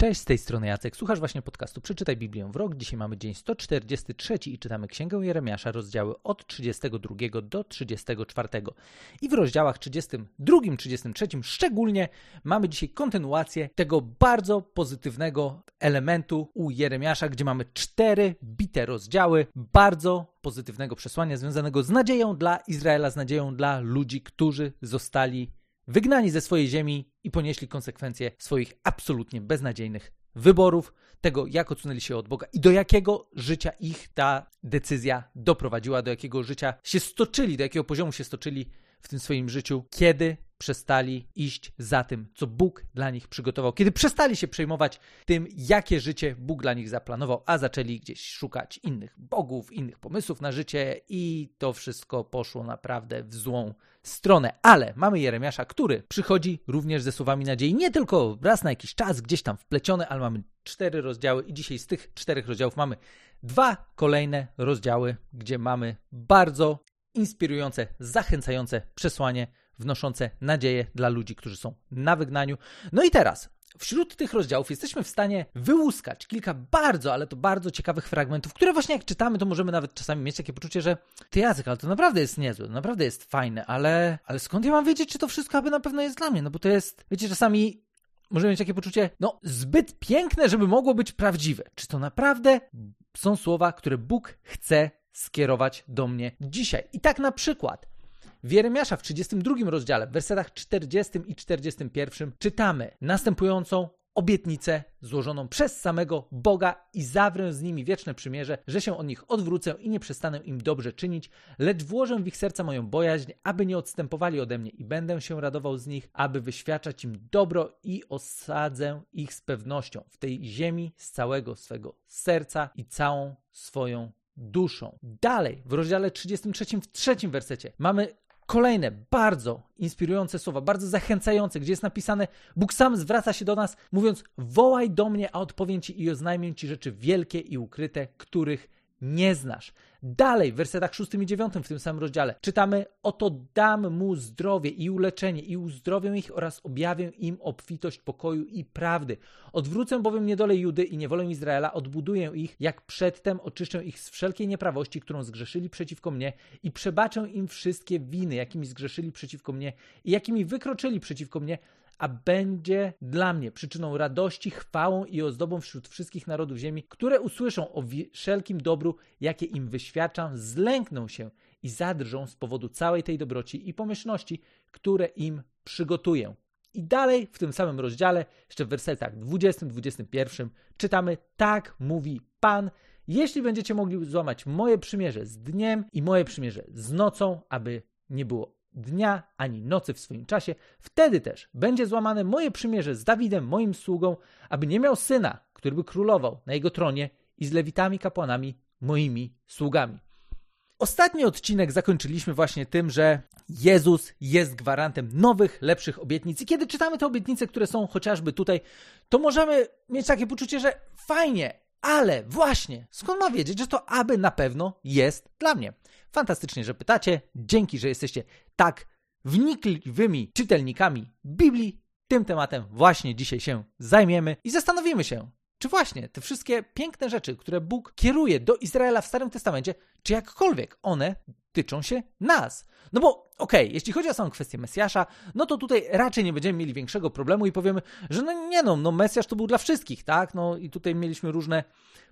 Cześć, z tej strony Jacek. Słuchasz właśnie podcastu Przeczytaj Biblię w rok. Dzisiaj mamy dzień 143 i czytamy Księgę Jeremiasza, rozdziały od 32 do 34. I w rozdziałach 32, 33 szczególnie mamy dzisiaj kontynuację tego bardzo pozytywnego elementu u Jeremiasza, gdzie mamy cztery bite rozdziały bardzo pozytywnego przesłania związanego z nadzieją dla Izraela, z nadzieją dla ludzi, którzy zostali wygnani ze swojej ziemi i ponieśli konsekwencje swoich absolutnie beznadziejnych wyborów, tego jak odsunęli się od Boga i do jakiego życia ich ta decyzja doprowadziła, do jakiego życia się stoczyli, do jakiego poziomu się stoczyli w tym swoim życiu, kiedy przestali iść za tym, co Bóg dla nich przygotował, kiedy przestali się przejmować tym, jakie życie Bóg dla nich zaplanował, a zaczęli gdzieś szukać innych bogów, innych pomysłów na życie i to wszystko poszło naprawdę w złą stronę. Ale mamy Jeremiasza, który przychodzi również ze słowami nadziei, nie tylko raz na jakiś czas, gdzieś tam wplecione, ale mamy cztery rozdziały i dzisiaj z tych czterech rozdziałów mamy dwa kolejne rozdziały, gdzie mamy bardzo inspirujące, zachęcające przesłanie, wnoszące nadzieję dla ludzi, którzy są na wygnaniu. No i teraz, wśród tych rozdziałów jesteśmy w stanie wyłuskać kilka bardzo, ale to bardzo ciekawych fragmentów, które właśnie jak czytamy, to możemy nawet czasami mieć takie poczucie, że ty Jacek, ale to naprawdę jest niezłe, to naprawdę jest fajne, ale, ale skąd ja mam wiedzieć, czy to wszystko aby na pewno jest dla mnie? No bo to jest, wiecie, czasami możemy mieć takie poczucie, no zbyt piękne, żeby mogło być prawdziwe. Czy to naprawdę są słowa, które Bóg chce skierować do mnie dzisiaj. I tak na przykład w Jeremiasza w 32 rozdziale, w wersetach 40 i 41 czytamy następującą obietnicę złożoną przez samego Boga i zawrę z nimi wieczne przymierze, że się od nich odwrócę i nie przestanę im dobrze czynić, lecz włożę w ich serca moją bojaźń, aby nie odstępowali ode mnie i będę się radował z nich, aby wyświadczać im dobro i osadzę ich z pewnością w tej ziemi z całego swego serca i całą swoją duszą. Dalej, w rozdziale 33, w trzecim wersecie, mamy kolejne bardzo inspirujące słowa, bardzo zachęcające, gdzie jest napisane: Bóg sam zwraca się do nas, mówiąc: Wołaj do mnie, a odpowiem ci i oznajmię ci rzeczy wielkie i ukryte, których nie znasz. Dalej, w wersetach 6 i 9 w tym samym rozdziale czytamy: Oto dam mu zdrowie i uleczenie, i uzdrowię ich oraz objawię im obfitość pokoju i prawdy. Odwrócę bowiem niedolę Judy i niewolę Izraela, odbuduję ich, jak przedtem oczyszczę ich z wszelkiej nieprawości, którą zgrzeszyli przeciwko mnie, i przebaczę im wszystkie winy, jakimi zgrzeszyli przeciwko mnie i jakimi wykroczyli przeciwko mnie, a będzie dla mnie przyczyną radości, chwałą i ozdobą wśród wszystkich narodów ziemi, które usłyszą o wszelkim dobru, jakie im wyświadczam, zlękną się i zadrżą z powodu całej tej dobroci i pomyślności, które im przygotuję. I dalej w tym samym rozdziale, jeszcze w wersetach 20-21, czytamy: Tak mówi Pan, jeśli będziecie mogli złamać moje przymierze z dniem i moje przymierze z nocą, aby nie było dnia ani nocy w swoim czasie, wtedy też będzie złamane moje przymierze z Dawidem, moim sługą, aby nie miał syna, który by królował na jego tronie i z lewitami kapłanami, moimi sługami. Ostatni odcinek zakończyliśmy właśnie tym, że Jezus jest gwarantem nowych, lepszych obietnic. I kiedy czytamy te obietnice, które są chociażby tutaj, to możemy mieć takie poczucie, że fajnie, ale właśnie, skąd ma wiedzieć, że to aby na pewno jest dla mnie? Fantastycznie, że pytacie. Dzięki, że jesteście tak wnikliwymi czytelnikami Biblii. Tym tematem właśnie dzisiaj się zajmiemy i zastanowimy się, czy właśnie te wszystkie piękne rzeczy, które Bóg kieruje do Izraela w Starym Testamencie, czy jakkolwiek one tyczą się nas. No bo okej, okay, jeśli chodzi o samą kwestię Mesjasza, no to tutaj raczej nie będziemy mieli większego problemu i powiemy, że no nie no, no Mesjasz to był dla wszystkich, tak? No i tutaj mieliśmy różne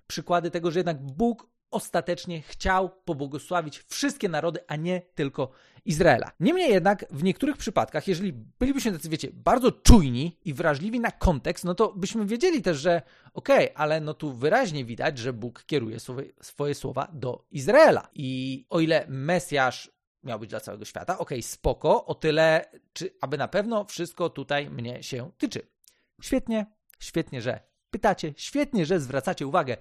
przykłady tego, że jednak Bóg ostatecznie chciał pobłogosławić wszystkie narody, a nie tylko Izraela. Niemniej jednak w niektórych przypadkach, jeżeli bylibyśmy tacy, wiecie, bardzo czujni i wrażliwi na kontekst, no to byśmy wiedzieli też, że okej, okay, ale no tu wyraźnie widać, że Bóg kieruje swoje, swoje słowa do Izraela. I o ile Mesjasz miał być dla całego świata, okej, okay, spoko, o tyle, czy aby na pewno wszystko tutaj mnie się tyczy. Świetnie, świetnie, że pytacie, świetnie, że zwracacie uwagę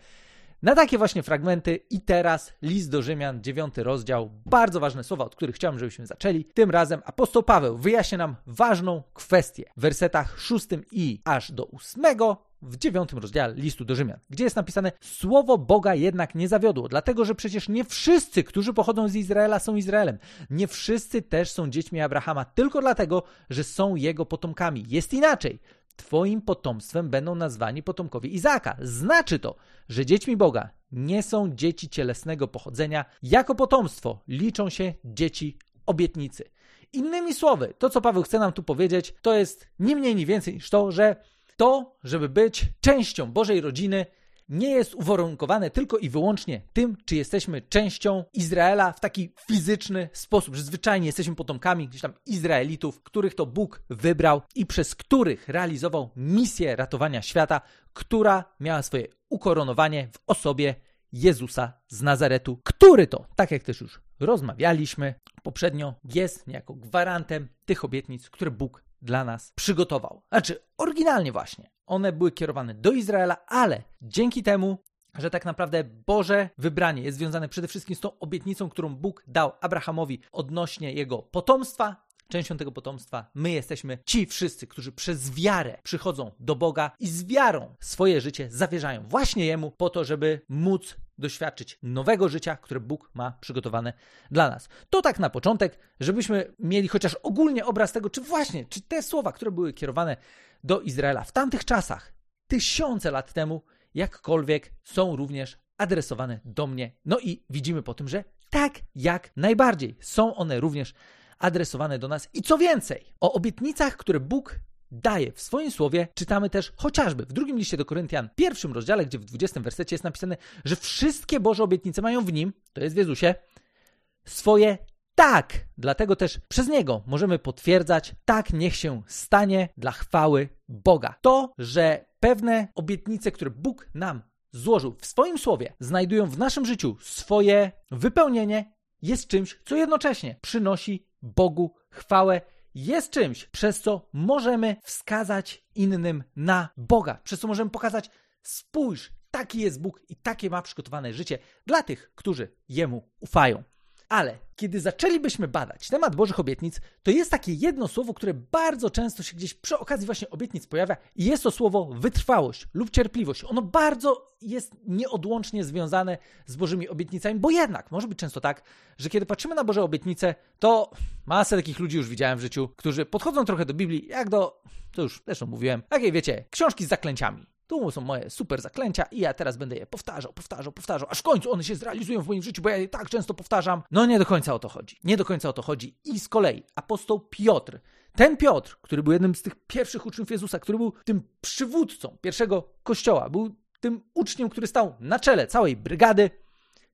na takie właśnie fragmenty i teraz list do Rzymian, dziewiąty rozdział, bardzo ważne słowa, od których chciałem, żebyśmy zaczęli. Tym razem apostoł Paweł wyjaśnia nam ważną kwestię w wersetach szóstym i aż do ósmego w dziewiątym rozdziale listu do Rzymian, gdzie jest napisane: Słowo Boga jednak nie zawiodło, dlatego że przecież nie wszyscy, którzy pochodzą z Izraela, są Izraelem. Nie wszyscy też są dziećmi Abrahama, tylko dlatego, że są jego potomkami. Jest inaczej. Twoim potomstwem będą nazwani potomkowie Izaaka. Znaczy to, że dziećmi Boga nie są dzieci cielesnego pochodzenia. Jako potomstwo liczą się dzieci obietnicy. Innymi słowy, to co Paweł chce nam tu powiedzieć, to jest nie mniej, nie więcej niż to, że to, żeby być częścią Bożej rodziny, nie jest uwarunkowane tylko i wyłącznie tym, czy jesteśmy częścią Izraela w taki fizyczny sposób, że zwyczajnie jesteśmy potomkami gdzieś tam Izraelitów, których to Bóg wybrał i przez których realizował misję ratowania świata, która miała swoje ukoronowanie w osobie Jezusa z Nazaretu, który to, tak jak też już rozmawialiśmy poprzednio, jest niejako gwarantem tych obietnic, które Bóg dla nas przygotował. Znaczy, oryginalnie właśnie. One były kierowane do Izraela, ale dzięki temu, że tak naprawdę Boże wybranie jest związane przede wszystkim z tą obietnicą, którą Bóg dał Abrahamowi odnośnie jego potomstwa, częścią tego potomstwa my jesteśmy ci wszyscy, którzy przez wiarę przychodzą do Boga i z wiarą swoje życie zawierzają właśnie Jemu po to, żeby móc doświadczyć nowego życia, które Bóg ma przygotowane dla nas. To tak na początek, żebyśmy mieli chociaż ogólnie obraz tego, czy właśnie, czy te słowa, które były kierowane do Izraela w tamtych czasach, tysiące lat temu, jakkolwiek są również adresowane do mnie. No i widzimy po tym, że tak jak najbardziej są one również adresowane do nas. I co więcej, o obietnicach, które Bóg daje w swoim słowie, czytamy też chociażby w drugim liście do Koryntian, pierwszym rozdziale, gdzie w 20 wersecie jest napisane, że wszystkie Boże obietnice mają w nim, to jest w Jezusie, swoje tak. Dlatego też przez niego możemy potwierdzać, tak niech się stanie dla chwały Boga. To, że pewne obietnice, które Bóg nam złożył w swoim słowie, znajdują w naszym życiu swoje wypełnienie, jest czymś, co jednocześnie przynosi Bogu chwałę jest czymś, przez co możemy wskazać innym na Boga, przez co możemy pokazać, spójrz, taki jest Bóg i takie ma przygotowane życie dla tych, którzy Jemu ufają. Ale kiedy zaczęlibyśmy badać temat Bożych obietnic, to jest takie jedno słowo, które bardzo często się gdzieś przy okazji właśnie obietnic pojawia i jest to słowo wytrwałość lub cierpliwość. Ono bardzo jest nieodłącznie związane z Bożymi obietnicami, bo jednak może być często tak, że kiedy patrzymy na Boże obietnice, to masę takich ludzi już widziałem w życiu, którzy podchodzą trochę do Biblii, jak do, to już zresztą mówiłem, jakiej wiecie, książki z zaklęciami. Tu są moje super zaklęcia i ja teraz będę je powtarzał, powtarzał, powtarzał, aż w końcu one się zrealizują w moim życiu, bo ja je tak często powtarzam. No nie do końca o to chodzi. Nie do końca o to chodzi. I z kolei apostoł Piotr, ten Piotr, który był jednym z tych pierwszych uczniów Jezusa, który był tym przywódcą pierwszego kościoła, był tym uczniem, który stał na czele całej brygady,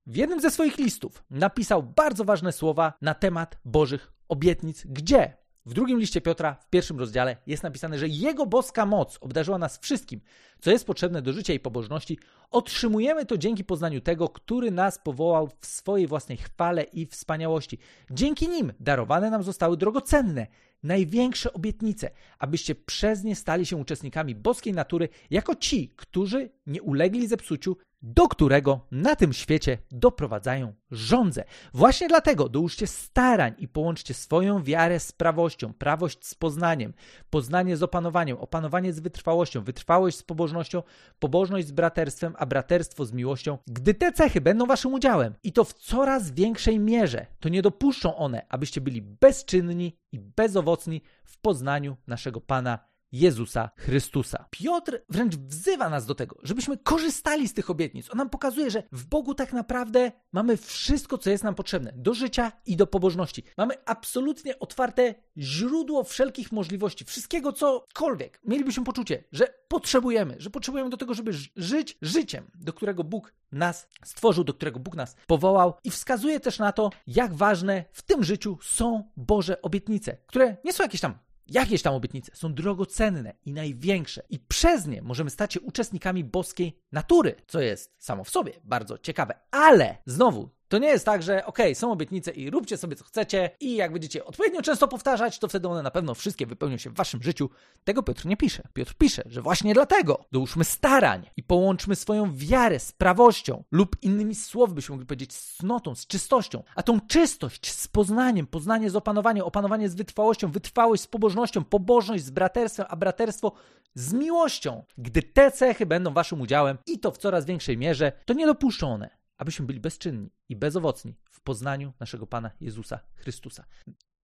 w jednym ze swoich listów napisał bardzo ważne słowa na temat Bożych obietnic, gdzie w drugim liście Piotra, w pierwszym rozdziale, jest napisane, że Jego boska moc obdarzyła nas wszystkim, co jest potrzebne do życia i pobożności. Otrzymujemy to dzięki poznaniu tego, który nas powołał w swojej własnej chwale i wspaniałości. Dzięki nim darowane nam zostały drogocenne, największe obietnice, abyście przez nie stali się uczestnikami boskiej natury, jako ci, którzy nie ulegli zepsuciu, do którego na tym świecie doprowadzają żądze. Właśnie dlatego dołóżcie starań i połączcie swoją wiarę z prawością, prawość z poznaniem, poznanie z opanowaniem, opanowanie z wytrwałością, wytrwałość z pobożnością, pobożność z braterstwem, a braterstwo z miłością. Gdy te cechy będą waszym udziałem i to w coraz większej mierze, to nie dopuszczą one, abyście byli bezczynni i bezowocni w poznaniu naszego Pana Jezusa Chrystusa. Piotr wręcz wzywa nas do tego, żebyśmy korzystali z tych obietnic. On nam pokazuje, że w Bogu tak naprawdę mamy wszystko, co jest nam potrzebne do życia i do pobożności. Mamy absolutnie otwarte źródło wszelkich możliwości, wszystkiego, cokolwiek. Mielibyśmy poczucie, że potrzebujemy, że potrzebujemy do tego, żeby żyć życiem, do którego Bóg nas stworzył, do którego Bóg nas powołał i wskazuje też na to, jak ważne w tym życiu są Boże obietnice, które nie są jakieś tam Jakieś tam obietnice są drogocenne i największe, i przez nie możemy stać się uczestnikami boskiej natury, co jest samo w sobie bardzo ciekawe. Ale znowu, to nie jest tak, że ok, są obietnice i róbcie sobie co chcecie i jak będziecie odpowiednio często powtarzać, to wtedy one na pewno wszystkie wypełnią się w waszym życiu. Tego Piotr nie pisze. Piotr pisze, że właśnie dlatego dołóżmy starań i połączmy swoją wiarę z prawością lub innymi słowy byśmy mogli powiedzieć z cnotą, z czystością. A tą czystość z poznaniem, poznanie z opanowaniem, opanowanie z wytrwałością, wytrwałość z pobożnością, pobożność z braterstwem, a braterstwo z miłością. Gdy te cechy będą waszym udziałem i to w coraz większej mierze, to nie dopuszczą one abyśmy byli bezczynni i bezowocni w poznaniu naszego Pana Jezusa Chrystusa.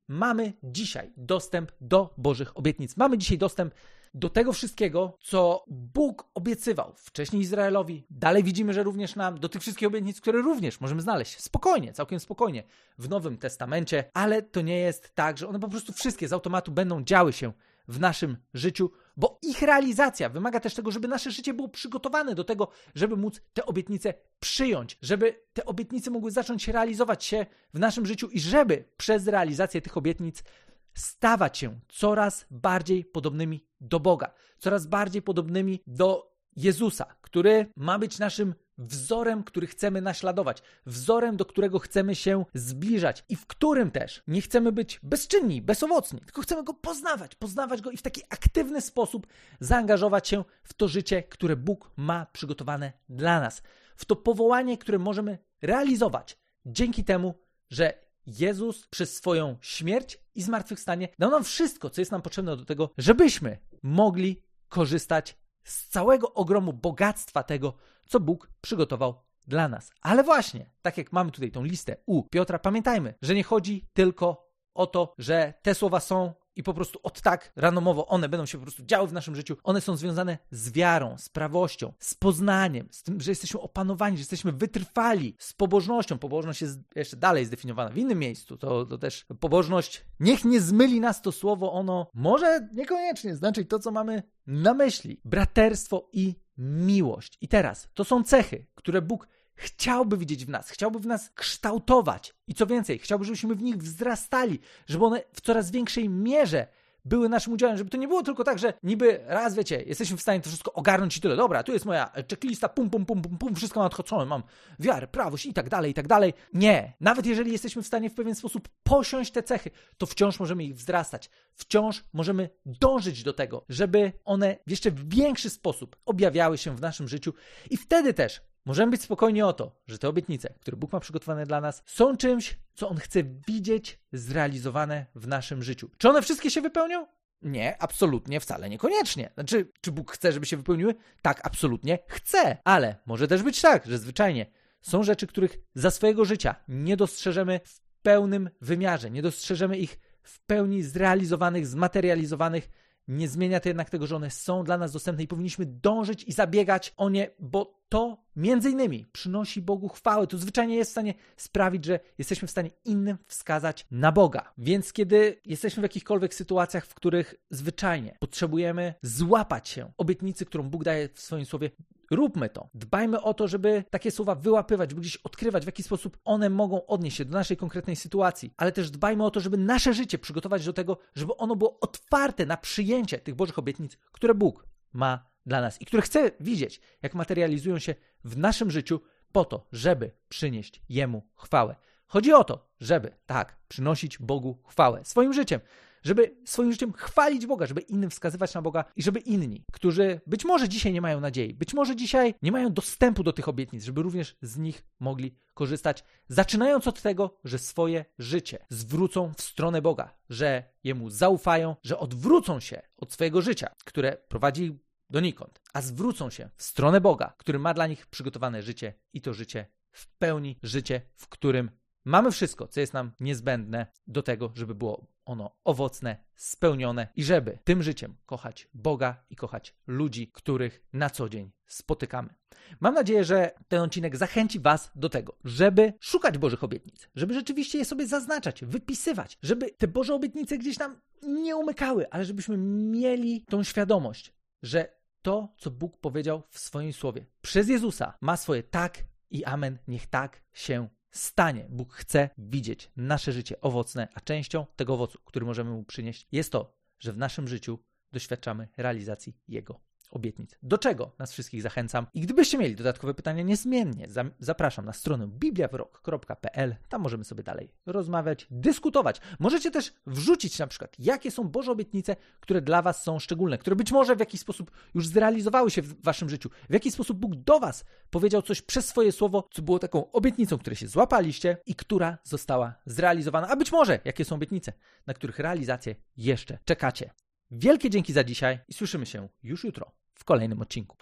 mamy dzisiaj dostęp do Bożych obietnic. Mamy dzisiaj dostęp do tego wszystkiego, co Bóg obiecywał wcześniej Izraelowi. Dalej widzimy, że również nam, do tych wszystkich obietnic, które również możemy znaleźć spokojnie, całkiem spokojnie w Nowym Testamencie, ale to nie jest tak, że one po prostu wszystkie z automatu będą działy się w naszym życiu, bo ich realizacja wymaga też tego, żeby nasze życie było przygotowane do tego, żeby móc te obietnice przyjąć, żeby te obietnice mogły zacząć realizować się w naszym życiu i żeby przez realizację tych obietnic stawać się coraz bardziej podobnymi do Boga, coraz bardziej podobnymi do Jezusa, który ma być naszym wzorem, który chcemy naśladować, wzorem, do którego chcemy się zbliżać i w którym też nie chcemy być bezczynni, bezowocni, tylko chcemy go poznawać, poznawać go i w taki aktywny sposób zaangażować się w to życie, które Bóg ma przygotowane dla nas, w to powołanie, które możemy realizować dzięki temu, że Jezus przez swoją śmierć i zmartwychwstanie dał nam wszystko, co jest nam potrzebne do tego, żebyśmy mogli korzystać z całego ogromu bogactwa tego, co Bóg przygotował dla nas. Ale właśnie, tak jak mamy tutaj tą listę u Piotra, pamiętajmy, że nie chodzi tylko o to, że te słowa są i po prostu od tak randomowo one będą się po prostu działy w naszym życiu. One są związane z wiarą, z prawością, z poznaniem, z tym, że jesteśmy opanowani, że jesteśmy wytrwali, z pobożnością. Pobożność jest jeszcze dalej zdefiniowana w innym miejscu. To, to też pobożność, niech nie zmyli nas to słowo, ono może niekoniecznie znaczyć to, co mamy na myśli. Braterstwo i miłość. I teraz, to są cechy, które Bóg chciałby widzieć w nas, chciałby w nas kształtować. I co więcej, chciałby, żebyśmy w nich wzrastali, żeby one w coraz większej mierze były naszym udziałem, żeby to nie było tylko tak, że niby raz, wiecie, jesteśmy w stanie to wszystko ogarnąć i tyle. Dobra, tu jest moja checklista, pum, pum, pum, pum, pum, wszystko mam odchodzone, mam wiarę, prawość i tak dalej, i tak dalej. Nie. Nawet jeżeli jesteśmy w stanie w pewien sposób posiąść te cechy, to wciąż możemy ich wzrastać. Wciąż możemy dążyć do tego, żeby one w jeszcze większy sposób objawiały się w naszym życiu i wtedy też Możemy być spokojni o to, że te obietnice, które Bóg ma przygotowane dla nas, są czymś, co On chce widzieć zrealizowane w naszym życiu. Czy one wszystkie się wypełnią? Nie, absolutnie, wcale niekoniecznie. Znaczy, czy Bóg chce, żeby się wypełniły? Tak, absolutnie chce. Ale może też być tak, że zwyczajnie są rzeczy, których za swojego życia nie dostrzeżemy w pełnym wymiarze, nie dostrzeżemy ich w pełni zrealizowanych, zmaterializowanych nie zmienia to jednak tego, że one są dla nas dostępne i powinniśmy dążyć i zabiegać o nie, bo to między innymi przynosi Bogu chwałę. To zwyczajnie jest w stanie sprawić, że jesteśmy w stanie innym wskazać na Boga. Więc kiedy jesteśmy w jakichkolwiek sytuacjach, w których zwyczajnie potrzebujemy złapać się obietnicy, którą Bóg daje w swoim słowie, Róbmy to. Dbajmy o to, żeby takie słowa wyłapywać, żeby gdzieś odkrywać, w jaki sposób one mogą odnieść się do naszej konkretnej sytuacji, ale też dbajmy o to, żeby nasze życie przygotować do tego, żeby ono było otwarte na przyjęcie tych Bożych obietnic, które Bóg ma dla nas i które chce widzieć, jak materializują się w naszym życiu po to, żeby przynieść Jemu chwałę. Chodzi o to, żeby, tak, przynosić Bogu chwałę swoim życiem, żeby swoim życiem chwalić Boga, żeby innym wskazywać na Boga i żeby inni, którzy być może dzisiaj nie mają nadziei, być może dzisiaj nie mają dostępu do tych obietnic, żeby również z nich mogli korzystać, zaczynając od tego, że swoje życie zwrócą w stronę Boga, że Jemu zaufają, że odwrócą się od swojego życia, które prowadzi donikąd, a zwrócą się w stronę Boga, który ma dla nich przygotowane życie i to życie w pełni, życie, w którym mamy wszystko, co jest nam niezbędne do tego, żeby było ono owocne, spełnione i żeby tym życiem kochać Boga i kochać ludzi, których na co dzień spotykamy. Mam nadzieję, że ten odcinek zachęci Was do tego, żeby szukać Bożych obietnic, żeby rzeczywiście je sobie zaznaczać, wypisywać, żeby te Boże obietnice gdzieś nam nie umykały, ale żebyśmy mieli tą świadomość, że to, co Bóg powiedział w swoim słowie przez Jezusa, ma swoje tak i amen. Niech tak się stanie. Bóg chce widzieć nasze życie owocne, a częścią tego owocu, który możemy mu przynieść, jest to, że w naszym życiu doświadczamy realizacji Jego obietnic. Do czego nas wszystkich zachęcam. I gdybyście mieli dodatkowe pytania, niezmiennie zapraszam na stronę bibliawrok.pl. Tam możemy sobie dalej rozmawiać, dyskutować. Możecie też wrzucić na przykład, jakie są Boże obietnice, które dla Was są szczególne, które być może w jakiś sposób już zrealizowały się w Waszym życiu. W jaki sposób Bóg do Was powiedział coś przez swoje słowo, co było taką obietnicą, której się złapaliście i która została zrealizowana. A być może jakie są obietnice, na których realizację jeszcze czekacie. Wielkie dzięki za dzisiaj i słyszymy się już jutro w kolejnym odcinku.